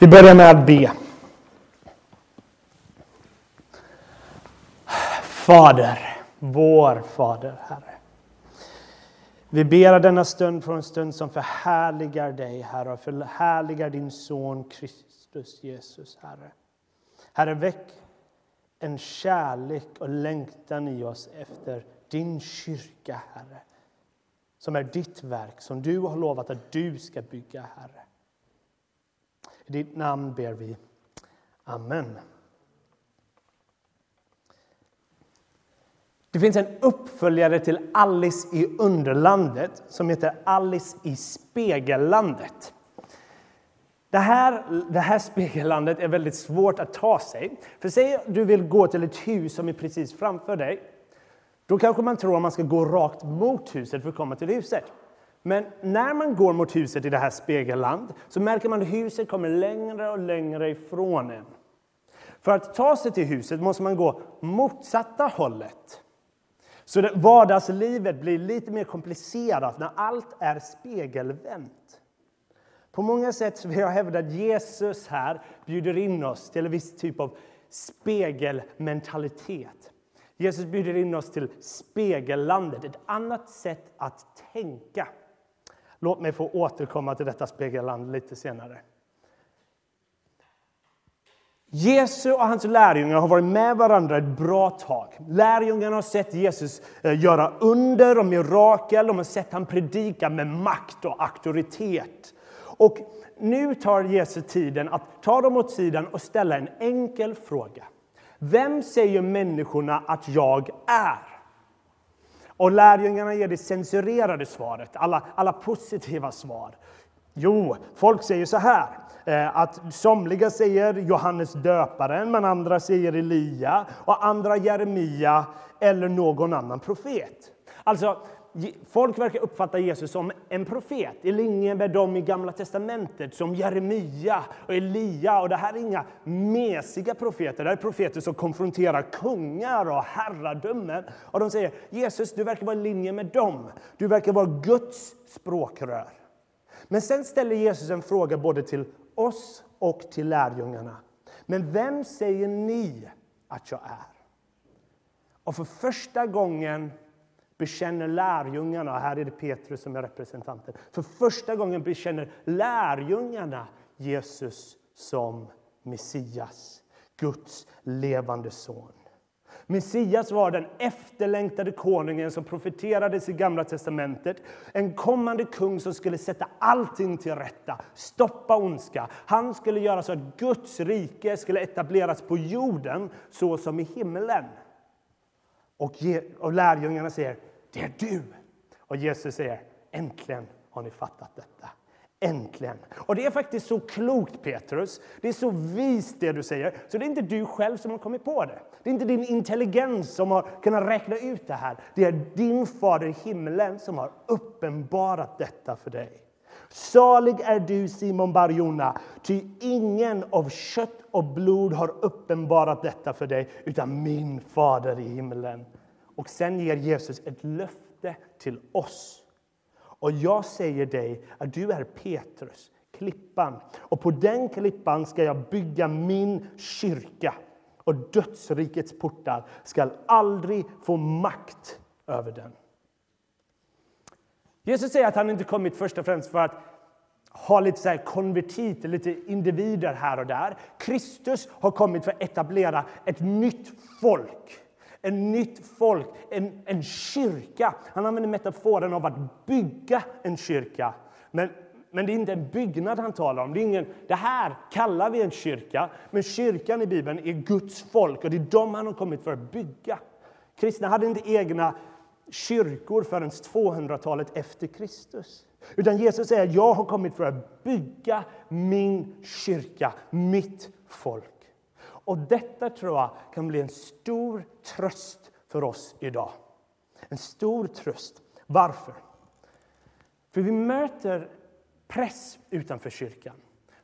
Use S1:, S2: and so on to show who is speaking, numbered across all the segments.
S1: Vi börjar med att be. Fader, vår Fader, Herre. Vi ber denna stund för en stund som förhärligar dig, Herre, och förhärligar din son Kristus Jesus, Herre. Herre, väck en kärlek och längtan i oss efter din kyrka, Herre, som är ditt verk, som du har lovat att du ska bygga, Herre. I ditt namn ber vi. Amen. Det finns en uppföljare till Alice i Underlandet som heter Alice i Spegellandet. Det här, det här spegellandet är väldigt svårt att ta sig. För säg att du vill gå till ett hus som är precis framför dig. Då kanske man tror att man ska gå rakt mot huset för att komma till huset. Men när man går mot huset i det här spegelland så märker man att huset kommer längre och längre ifrån en. För att ta sig till huset måste man gå motsatta hållet. Så vardagslivet blir lite mer komplicerat när allt är spegelvänt. På många sätt vill jag hävda att Jesus här bjuder in oss till en viss typ av spegelmentalitet. Jesus bjuder in oss till spegellandet, ett annat sätt att tänka. Låt mig få återkomma till detta spegelland lite senare. Jesus och hans lärjungar har varit med varandra ett bra tag. Lärjungarna har sett Jesus eh, göra under och mirakel. De har sett han predika med makt och auktoritet. Och nu tar Jesus tiden att ta dem åt sidan och ställa en enkel fråga. Vem säger människorna att jag är? Och lärjungarna ger det censurerade svaret, alla, alla positiva svar. Jo, folk säger så här, eh, att somliga säger Johannes döparen, men andra säger Elia och andra Jeremia eller någon annan profet. Alltså, folk verkar uppfatta Jesus som en profet i linje med dem i Gamla testamentet som Jeremia och Elia. Och det här är inga mesiga profeter, det är profeter som konfronterar kungar och herradömen. Och de säger Jesus, du verkar vara i linje med dem. Du verkar vara Guds språkrör. Men sen ställer Jesus en fråga både till oss och till lärjungarna. Men vem säger ni att jag är? Och för första gången bekänner lärjungarna, här är det Petrus som är representanten, för första gången bekänner lärjungarna Jesus som Messias, Guds levande son. Messias var den efterlängtade konungen som profeterades i Gamla testamentet. En kommande kung som skulle sätta allting till rätta, stoppa ondska. Han skulle göra så att Guds rike skulle etableras på jorden så som i himlen. Och, och lärjungarna säger, det är du. Och Jesus säger, äntligen har ni fattat detta. Äntligen! Och det är faktiskt så klokt, Petrus. Det är så vist det du säger. Så det är inte du själv som har kommit på det. Det är inte din intelligens som har kunnat räkna ut det här. Det är din fader i himlen som har uppenbarat detta för dig. Salig är du, Simon Barjona, ty ingen av kött och blod har uppenbarat detta för dig, utan min fader i himlen. Och sen ger Jesus ett löfte till oss. Och jag säger dig att du är Petrus, klippan. Och på den klippan ska jag bygga min kyrka. Och dödsrikets portar ska aldrig få makt över den. Jesus säger att han inte kommit först och främst för att ha lite så konvertiter, lite individer här och där. Kristus har kommit för att etablera ett nytt folk en nytt folk, en, en kyrka. Han använder metaforen av att bygga en kyrka. Men, men det är inte en byggnad han talar om. Det, är ingen, det här kallar vi en kyrka, men kyrkan i Bibeln är Guds folk och det är dem han har kommit för att bygga. Kristna hade inte egna kyrkor förrän 200-talet efter Kristus. Utan Jesus säger jag har kommit för att bygga min kyrka, mitt folk. Och detta tror jag kan bli en stor tröst för oss idag. En stor tröst. Varför? För vi möter press utanför kyrkan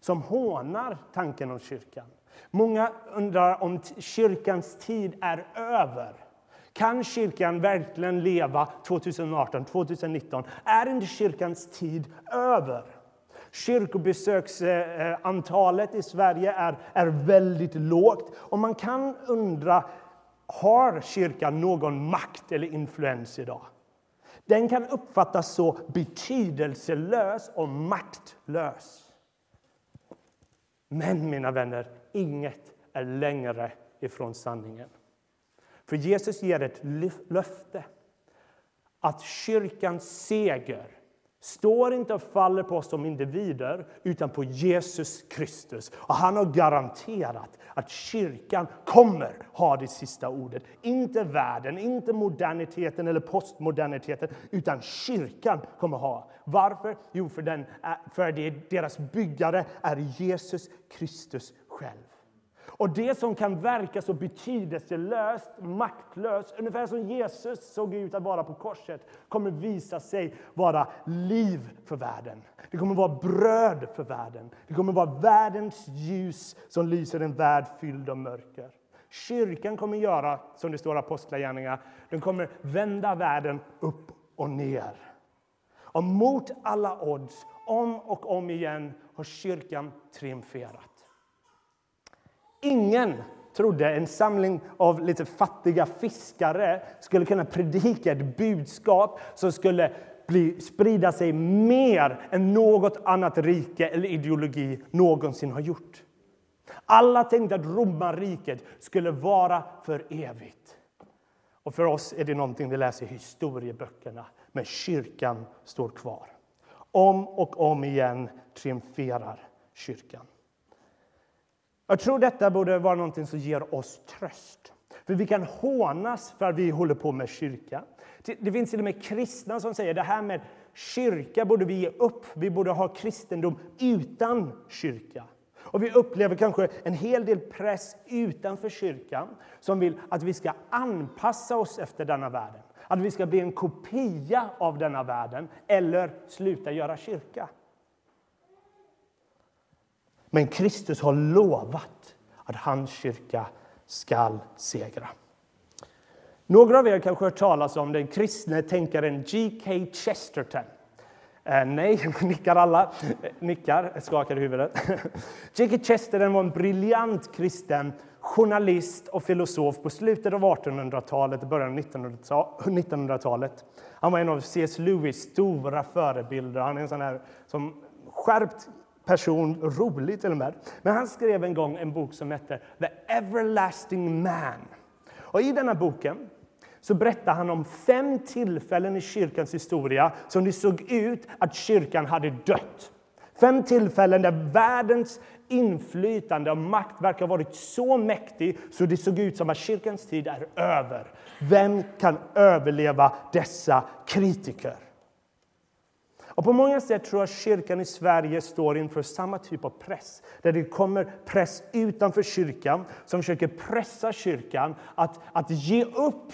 S1: som hånar tanken om kyrkan. Många undrar om kyrkans tid är över. Kan kyrkan verkligen leva 2018, 2019? Är inte kyrkans tid över? Kyrkobesöksantalet i Sverige är, är väldigt lågt. Och man kan undra, har kyrkan någon makt eller influens idag? Den kan uppfattas så betydelselös och maktlös. Men, mina vänner, inget är längre ifrån sanningen. För Jesus ger ett löfte att kyrkans seger står inte och faller på oss som individer, utan på Jesus Kristus. Och han har garanterat att kyrkan kommer ha det sista ordet. Inte världen, inte moderniteten eller postmoderniteten, utan kyrkan kommer ha. Varför? Jo, för, den för det, deras byggare är Jesus Kristus själv. Och det som kan verka så betydelselöst, maktlöst, ungefär som Jesus såg ut att vara på korset, kommer visa sig vara liv för världen. Det kommer vara bröd för världen. Det kommer vara världens ljus som lyser en värld fylld av mörker. Kyrkan kommer göra som det står i Apostlagärningarna. Den kommer vända världen upp och ner. Och mot alla odds, om och om igen, har kyrkan triumferat. Ingen trodde en samling av lite fattiga fiskare skulle kunna predika ett budskap som skulle bli, sprida sig mer än något annat rike eller ideologi någonsin har gjort. Alla tänkte att romarriket skulle vara för evigt. Och för oss är det någonting vi läser i historieböckerna, men kyrkan står kvar. Om och om igen triumferar kyrkan. Jag tror detta borde vara något som ger oss tröst. För vi kan hånas för att vi håller på med kyrka. Det finns till och med kristna som säger det här med kyrka borde vi ge upp. Vi borde ha kristendom utan kyrka. Och vi upplever kanske en hel del press utanför kyrkan som vill att vi ska anpassa oss efter denna världen. Att vi ska bli en kopia av denna världen eller sluta göra kyrka. Men Kristus har lovat att hans kyrka skall segra. Några av er kanske har hört talas om den kristne tänkaren G.K. Chesterton. Eh, nej, nickar alla. Eh, nickar, skakar huvudet. G.K. Chesterton var en briljant kristen journalist och filosof på slutet av 1800-talet och början av 1900-talet. Han var en av C.S. Lewis stora förebilder. Han är en sån här som skärpt person, rolig till och med. Men han skrev en gång en bok som hette The Everlasting Man. Och I denna boken så berättar han om fem tillfällen i kyrkans historia som det såg ut att kyrkan hade dött. Fem tillfällen där världens inflytande och makt verkar ha varit så mäktig så det såg ut som att kyrkans tid är över. Vem kan överleva dessa kritiker? Och på många sätt tror jag kyrkan i Sverige står inför samma typ av press. Där det kommer press utanför kyrkan som försöker pressa kyrkan att, att ge upp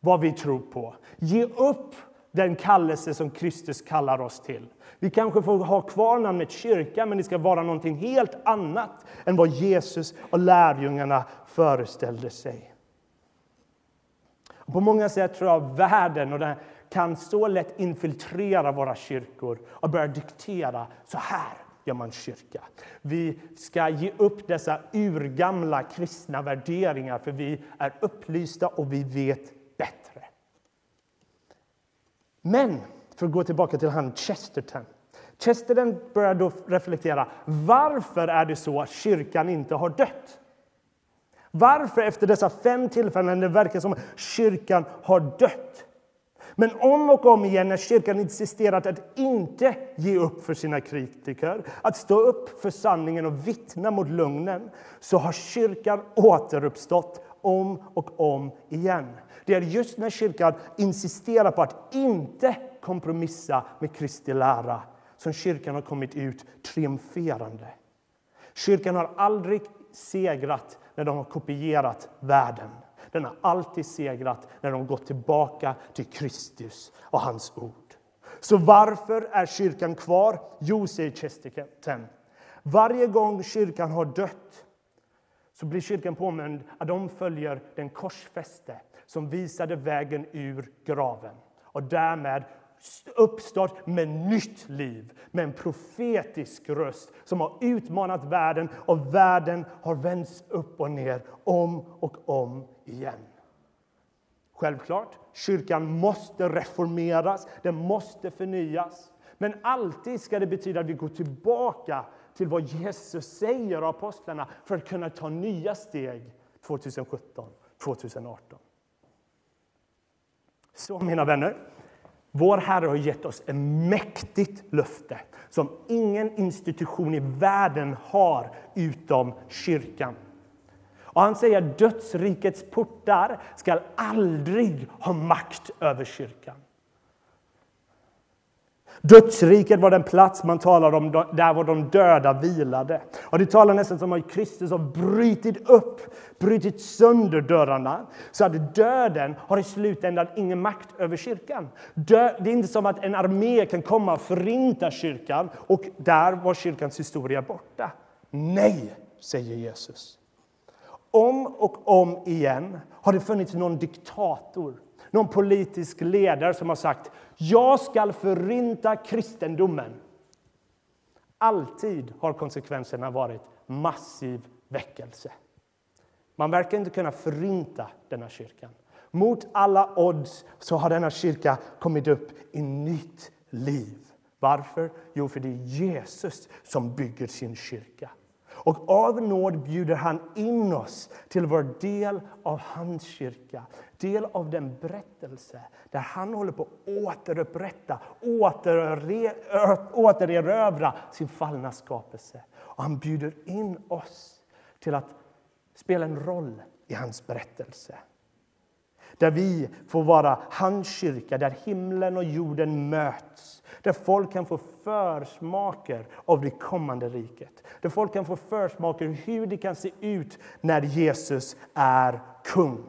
S1: vad vi tror på. Ge upp den kallelse som Kristus kallar oss till. Vi kanske får ha kvar namnet kyrka, men det ska vara någonting helt annat än vad Jesus och lärjungarna föreställde sig. Och på många sätt tror jag världen och den kan så lätt infiltrera våra kyrkor och börja diktera så här gör man kyrka. Vi ska ge upp dessa urgamla kristna värderingar för vi är upplysta och vi vet bättre. Men, för att gå tillbaka till han Chesterton. Chesterton börjar då reflektera. Varför är det så att kyrkan inte har dött? Varför efter dessa fem tillfällen det verkar som att kyrkan har dött? Men om och om igen när kyrkan insisterat att inte ge upp för sina kritiker, att stå upp för sanningen och vittna mot lögnen, så har kyrkan återuppstått om och om igen. Det är just när kyrkan insisterar på att inte kompromissa med Kristi lära som kyrkan har kommit ut triumferande. Kyrkan har aldrig segrat när de har kopierat världen. Den har alltid segrat när de gått tillbaka till Kristus och hans ord. Så varför är kyrkan kvar? Jo, säger Chesterton. Varje gång kyrkan har dött så blir kyrkan påmind att de följer den korsfäste som visade vägen ur graven. Och därmed uppstått med nytt liv, med en profetisk röst som har utmanat världen och världen har vänts upp och ner om och om igen. Självklart, kyrkan måste reformeras, den måste förnyas. Men alltid ska det betyda att vi går tillbaka till vad Jesus säger av apostlarna för att kunna ta nya steg 2017, 2018. Så mina vänner, vår Herre har gett oss ett mäktigt löfte som ingen institution i världen har utom kyrkan. Och han säger att dödsrikets portar ska aldrig ha makt över kyrkan. Dödsriket var den plats man talade om, där var de döda vilade. Och det talar nästan som att Kristus har brutit upp, brutit sönder dörrarna. Så att döden har i slutändan ingen makt över kyrkan. Det är inte som att en armé kan komma och förinta kyrkan och där var kyrkans historia borta. Nej, säger Jesus. Om och om igen har det funnits någon diktator, någon politisk ledare som har sagt jag ska förinta kristendomen. Alltid har konsekvenserna varit massiv väckelse. Man verkar inte kunna förinta denna kyrkan. Mot alla odds så har denna kyrka kommit upp i nytt liv. Varför? Jo, för det är Jesus som bygger sin kyrka. Och av nåd bjuder han in oss till vår del av hans kyrka. Del av den berättelse där han håller på att återupprätta, återerövra sin fallna skapelse. Och han bjuder in oss till att spela en roll i hans berättelse. Där vi får vara hans kyrka, där himlen och jorden möts. Där folk kan få försmaker av det kommande riket. Där folk kan få försmaker hur det kan se ut när Jesus är kung.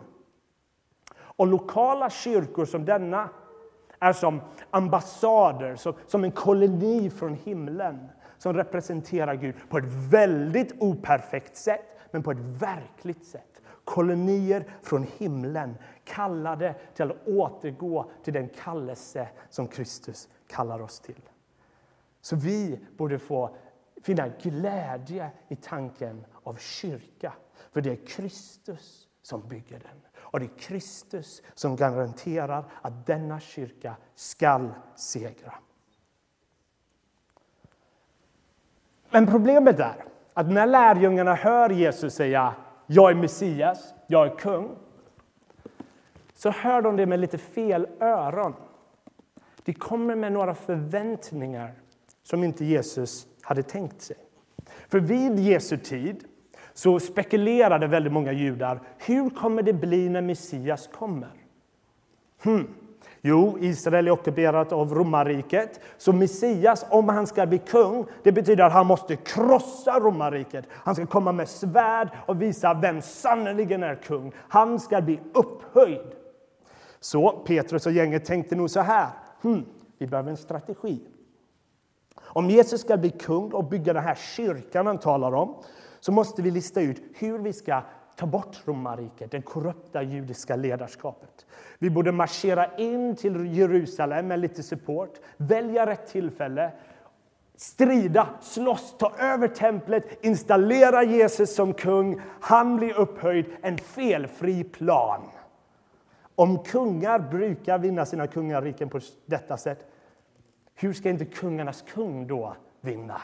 S1: Och lokala kyrkor som denna är som ambassader, som, som en koloni från himlen som representerar Gud på ett väldigt operfekt sätt, men på ett verkligt sätt. Kolonier från himlen, kallade till att återgå till den kallelse som Kristus kallar oss till. Så vi borde få finna glädje i tanken av kyrka, för det är Kristus som bygger den. Och det är Kristus som garanterar att denna kyrka skall segra. Men problemet är att när lärjungarna hör Jesus säga jag är Messias, jag är kung, så hör de det med lite fel öron. De kommer med några förväntningar som inte Jesus hade tänkt sig. För vid Jesu tid så spekulerade väldigt många judar. Hur kommer det bli när Messias kommer? Hmm. Jo, Israel är ockuperat av romarriket. Så Messias, om han ska bli kung, det betyder att han måste krossa romarriket. Han ska komma med svärd och visa vem sannerligen är kung. Han ska bli upphöjd. Så Petrus och gänget tänkte nog så här. Hmm, vi behöver en strategi. Om Jesus ska bli kung och bygga den här kyrkan han talar om så måste vi lista ut hur vi ska ta bort romarriket, det korrupta judiska ledarskapet. Vi borde marschera in till Jerusalem med lite support, välja rätt tillfälle, strida, slåss, ta över templet, installera Jesus som kung. Han blir upphöjd, en felfri plan. Om kungar brukar vinna sina kungariken på detta sätt, hur ska inte kungarnas kung då vinna?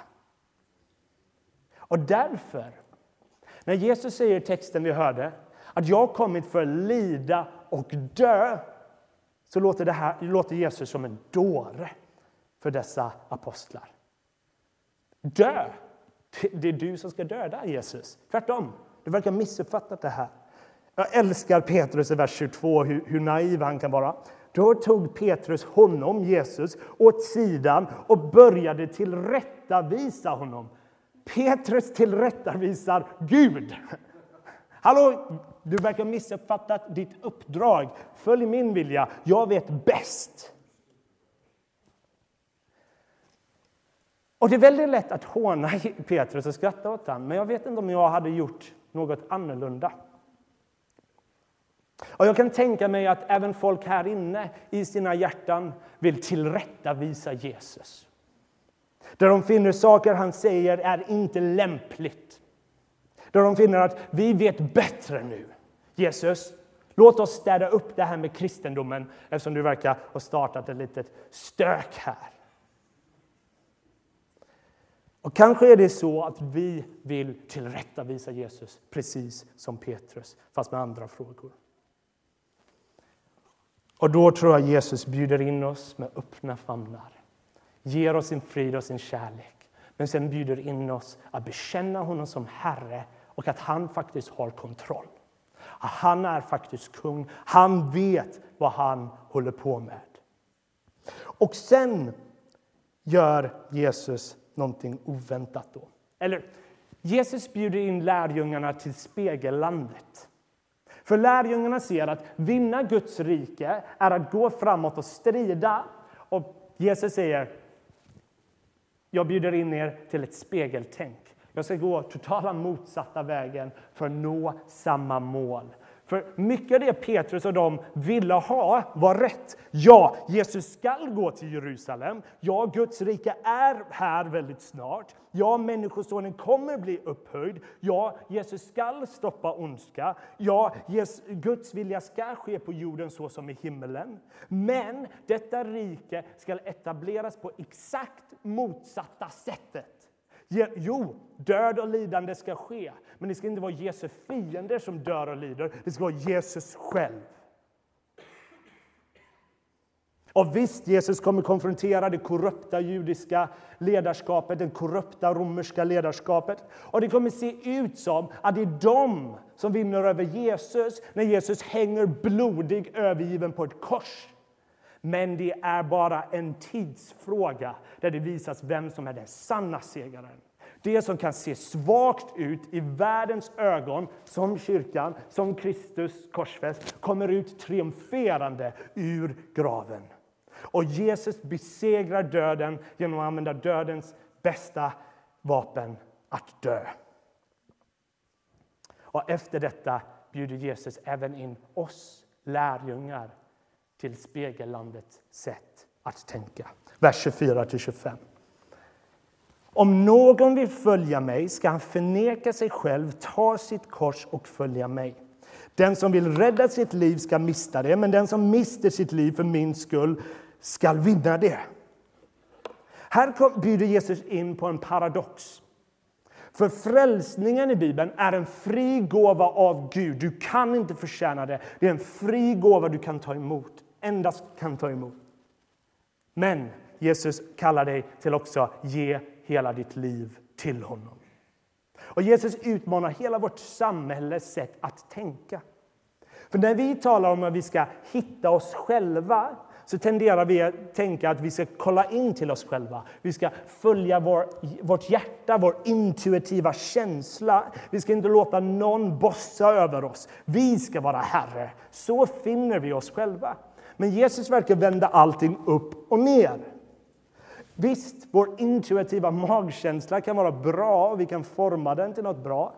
S1: Och därför, när Jesus säger i texten vi hörde att jag har kommit för att lida och dö så låter, det här, låter Jesus som en dåre för dessa apostlar. Dö! Det är du som ska döda Jesus. Tvärtom, du verkar ha missuppfattat det här. Jag älskar Petrus i vers 22, hur, hur naiv han kan vara. Då tog Petrus honom, Jesus, åt sidan och började tillrättavisa honom. Petrus tillrättavisar Gud. Hallå, du verkar ha missuppfattat ditt uppdrag. Följ min vilja. Jag vet bäst. Och Det är väldigt lätt att håna Petrus och skratta åt honom, men jag vet inte om jag hade gjort något annorlunda. Och jag kan tänka mig att även folk här inne i sina hjärtan vill tillrättavisa Jesus. Där de finner saker han säger är inte lämpligt. Där de finner att vi vet bättre nu. Jesus, låt oss städa upp det här med kristendomen eftersom du verkar ha startat ett litet stök här. Och kanske är det så att vi vill tillrättavisa Jesus precis som Petrus, fast med andra frågor. Och då tror jag Jesus bjuder in oss med öppna famnar. Ger oss sin frid och sin kärlek. Men sen bjuder in oss att bekänna honom som Herre och att han faktiskt har kontroll. Att han är faktiskt kung. Han vet vad han håller på med. Och sen gör Jesus någonting oväntat då. Eller, Jesus bjuder in lärjungarna till spegellandet. För lärjungarna ser att vinna Guds rike är att gå framåt och strida. Och Jesus säger, jag bjuder in er till ett spegeltänk. Jag ska gå totala motsatta vägen för att nå samma mål. För mycket av det Petrus och de ville ha var rätt. Ja, Jesus skall gå till Jerusalem. Ja, Guds rike är här väldigt snart. Ja, Människosonen kommer bli upphöjd. Ja, Jesus skall stoppa ondska. Ja, Guds vilja ska ske på jorden så som i himmelen. Men detta rike ska etableras på exakt motsatta sättet. Jo, död och lidande ska ske, men det ska inte vara Jesu fiender som dör och lider. Det ska vara Jesus själv. Och visst, Jesus kommer konfrontera det korrupta judiska ledarskapet, det korrupta romerska ledarskapet. Och det kommer se ut som att det är de som vinner över Jesus när Jesus hänger blodig övergiven på ett kors. Men det är bara en tidsfråga där det visas vem som är den sanna segraren. Det som kan se svagt ut i världens ögon, som kyrkan, som Kristus korsfäst, kommer ut triumferande ur graven. Och Jesus besegrar döden genom att använda dödens bästa vapen, att dö. Och efter detta bjuder Jesus även in oss lärjungar till spegellandets sätt att tänka. Vers 24-25. Om någon vill följa mig ska han förneka sig själv, ta sitt kors och följa mig. Den som vill rädda sitt liv ska mista det, men den som mister sitt liv för min skull ska vinna det. Här bjuder Jesus in på en paradox. För frälsningen i Bibeln är en fri gåva av Gud. Du kan inte förtjäna det. Det är en fri gåva du kan ta emot endast kan ta emot. Men Jesus kallar dig till också ge hela ditt liv till honom. Och Jesus utmanar hela vårt samhälles sätt att tänka. För när vi talar om att vi ska hitta oss själva så tenderar vi att tänka att vi ska kolla in till oss själva. Vi ska följa vår, vårt hjärta, vår intuitiva känsla. Vi ska inte låta någon bossa över oss. Vi ska vara Herre. Så finner vi oss själva. Men Jesus verkar vända allting upp och ner. Visst, vår intuitiva magkänsla kan vara bra och vi kan forma den till något bra.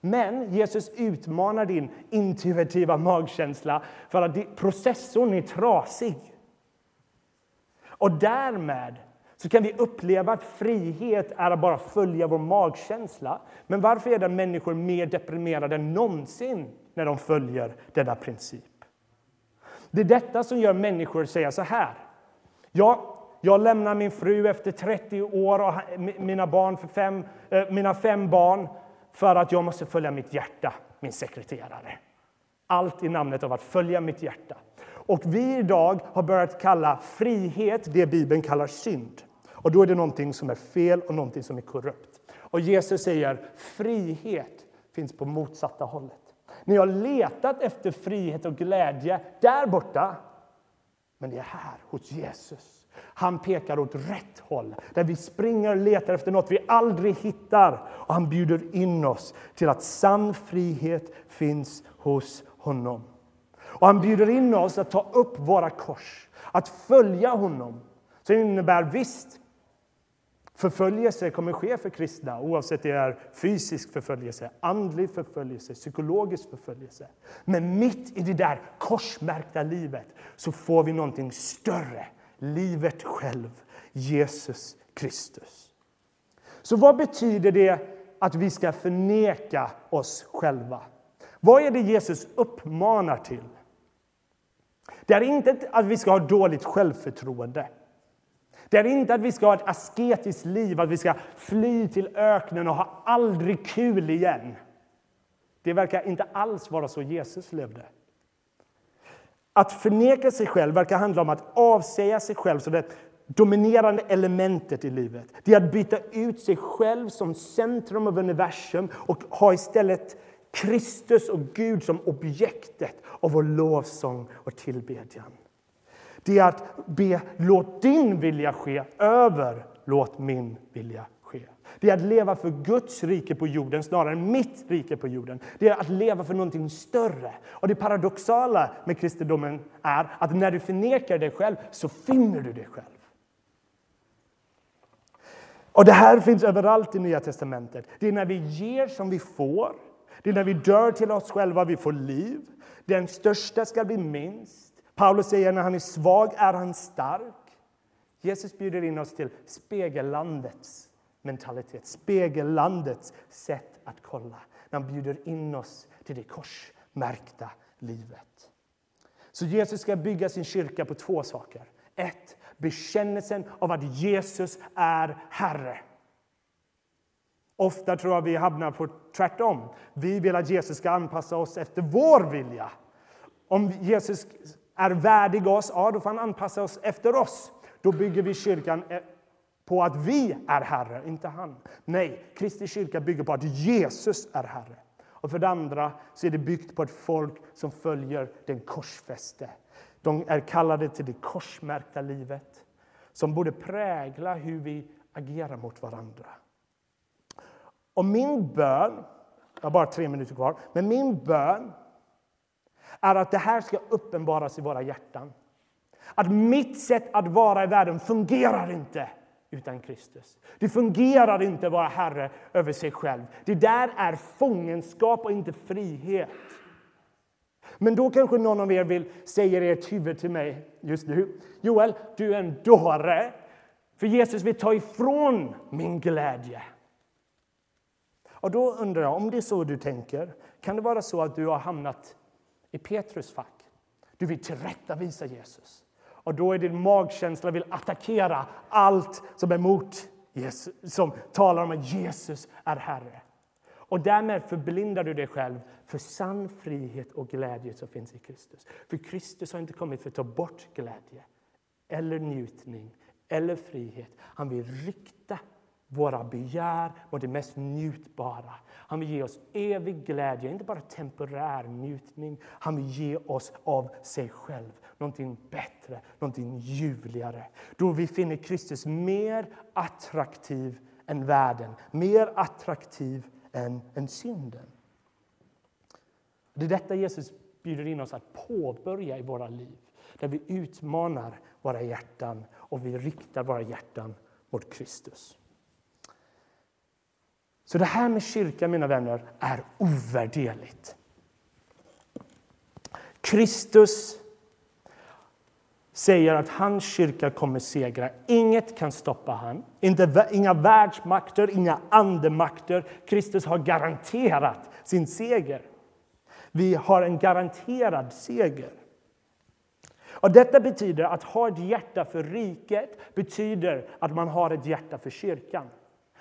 S1: Men Jesus utmanar din intuitiva magkänsla för att processorn är trasig. Och därmed så kan vi uppleva att frihet är att bara följa vår magkänsla. Men varför är det människor mer deprimerade än någonsin när de följer denna princip? Det är detta som gör människor säga så här. Ja, jag lämnar min fru efter 30 år och mina, barn för fem, eh, mina fem barn för att jag måste följa mitt hjärta, min sekreterare. Allt i namnet av att följa mitt hjärta. Och vi idag har börjat kalla frihet det Bibeln kallar synd. Och då är det någonting som är fel och någonting som är korrupt. Och Jesus säger frihet finns på motsatta hållet. Ni har letat efter frihet och glädje där borta. Men det är här, hos Jesus. Han pekar åt rätt håll, där vi springer och letar efter något vi aldrig hittar. Och han bjuder in oss till att sann frihet finns hos honom. Och han bjuder in oss att ta upp våra kors, att följa honom. Så det innebär visst Förföljelse kommer ske för kristna oavsett det är fysisk förföljelse, andlig förföljelse, psykologisk förföljelse. Men mitt i det där korsmärkta livet så får vi någonting större. Livet själv, Jesus Kristus. Så vad betyder det att vi ska förneka oss själva? Vad är det Jesus uppmanar till? Det är inte att vi ska ha dåligt självförtroende. Det är inte att vi ska ha ett asketiskt liv, att vi ska fly till öknen och ha aldrig kul igen. Det verkar inte alls vara så Jesus levde. Att förneka sig själv verkar handla om att avsäga sig själv som det dominerande elementet i livet. Det är att byta ut sig själv som centrum av universum och ha istället Kristus och Gud som objektet av vår lovsång och tillbedjan. Det är att be låt din vilja ske över låt min vilja ske. Det är att leva för Guds rike på jorden snarare än mitt rike på jorden. Det är att leva för någonting större. Och Det paradoxala med kristendomen är att när du förnekar dig själv så finner du dig själv. Och Det här finns överallt i Nya testamentet. Det är när vi ger som vi får. Det är när vi dör till oss själva vi får liv. Den största ska bli minst. Paulus säger när han är svag är han stark. Jesus bjuder in oss till spegellandets mentalitet, spegellandets sätt att kolla. När han bjuder in oss till det korsmärkta livet. Så Jesus ska bygga sin kyrka på två saker. Ett, bekännelsen av att Jesus är Herre. Ofta tror jag vi hamnar på tvärtom. Vi vill att Jesus ska anpassa oss efter vår vilja. Om Jesus är värdig oss, ja, då får han anpassa oss efter oss. Då bygger vi kyrkan eh, på att vi är Herre, inte han. Nej, Kristi kyrka bygger på att Jesus är Herre. Och för det andra så är det byggt på ett folk som följer den korsfäste. De är kallade till det korsmärkta livet som borde prägla hur vi agerar mot varandra. Och min bön, jag har bara tre minuter kvar, men min bön är att det här ska uppenbaras i våra hjärtan. Att mitt sätt att vara i världen fungerar inte utan Kristus. Det fungerar inte att vara herre över sig själv. Det där är fångenskap och inte frihet. Men då kanske någon av er vill säga i ert huvud till mig just nu. Joel, du är en dåre. För Jesus vill ta ifrån min glädje. Och då undrar jag, om det är så du tänker, kan det vara så att du har hamnat i Petrus fack? Du vill tillrättavisa Jesus. Och då är din magkänsla vill attackera allt som är emot Jesus, som talar om att Jesus är Herre. Och därmed förblindar du dig själv för sann frihet och glädje som finns i Kristus. För Kristus har inte kommit för att ta bort glädje, eller njutning, eller frihet. Han vill rikta våra begär och det mest njutbara. Han vill ge oss evig glädje, inte bara temporär njutning. Han vill ge oss av sig själv, någonting bättre, någonting ljuvligare. Då vi finner Kristus mer attraktiv än världen, mer attraktiv än, än synden. Det är detta Jesus bjuder in oss att påbörja i våra liv. Där vi utmanar våra hjärtan och vi riktar våra hjärtan mot Kristus. Så det här med kyrkan, mina vänner, är ovärderligt. Kristus säger att hans kyrka kommer segra. Inget kan stoppa han. Inte, inga världsmakter, inga andemakter. Kristus har garanterat sin seger. Vi har en garanterad seger. Och detta betyder att ha ett hjärta för riket betyder att man har ett hjärta för kyrkan.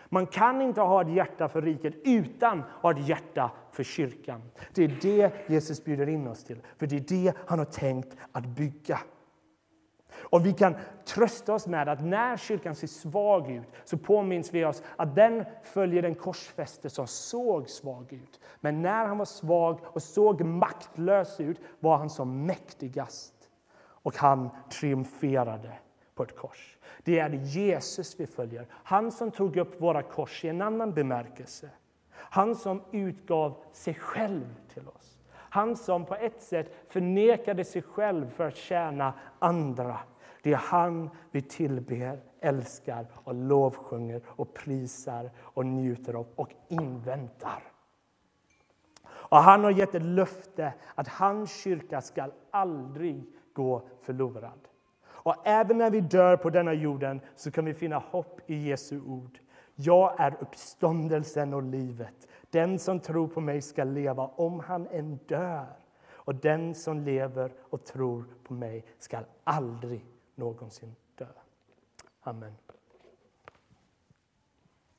S1: Man kan inte ha ett hjärta för riket utan att ha ett hjärta för kyrkan. Det är det Jesus bjuder in oss till, för det är det han har tänkt att bygga. Och vi kan trösta oss med att när kyrkan ser svag ut så påminns vi oss att den följer den korsfäste som såg svag ut. Men när han var svag och såg maktlös ut var han som mäktigast. Och han triumferade på ett kors. Det är Jesus vi följer. Han som tog upp våra kors i en annan bemärkelse. Han som utgav sig själv till oss. Han som på ett sätt förnekade sig själv för att tjäna andra. Det är han vi tillber, älskar och lovsjunger och prisar och njuter av och inväntar. Och han har gett ett löfte att hans kyrka ska aldrig gå förlorad. Och även när vi dör på denna jorden så kan vi finna hopp i Jesu ord. Jag är uppståndelsen och livet. Den som tror på mig ska leva om han än dör. Och den som lever och tror på mig ska aldrig någonsin dö. Amen.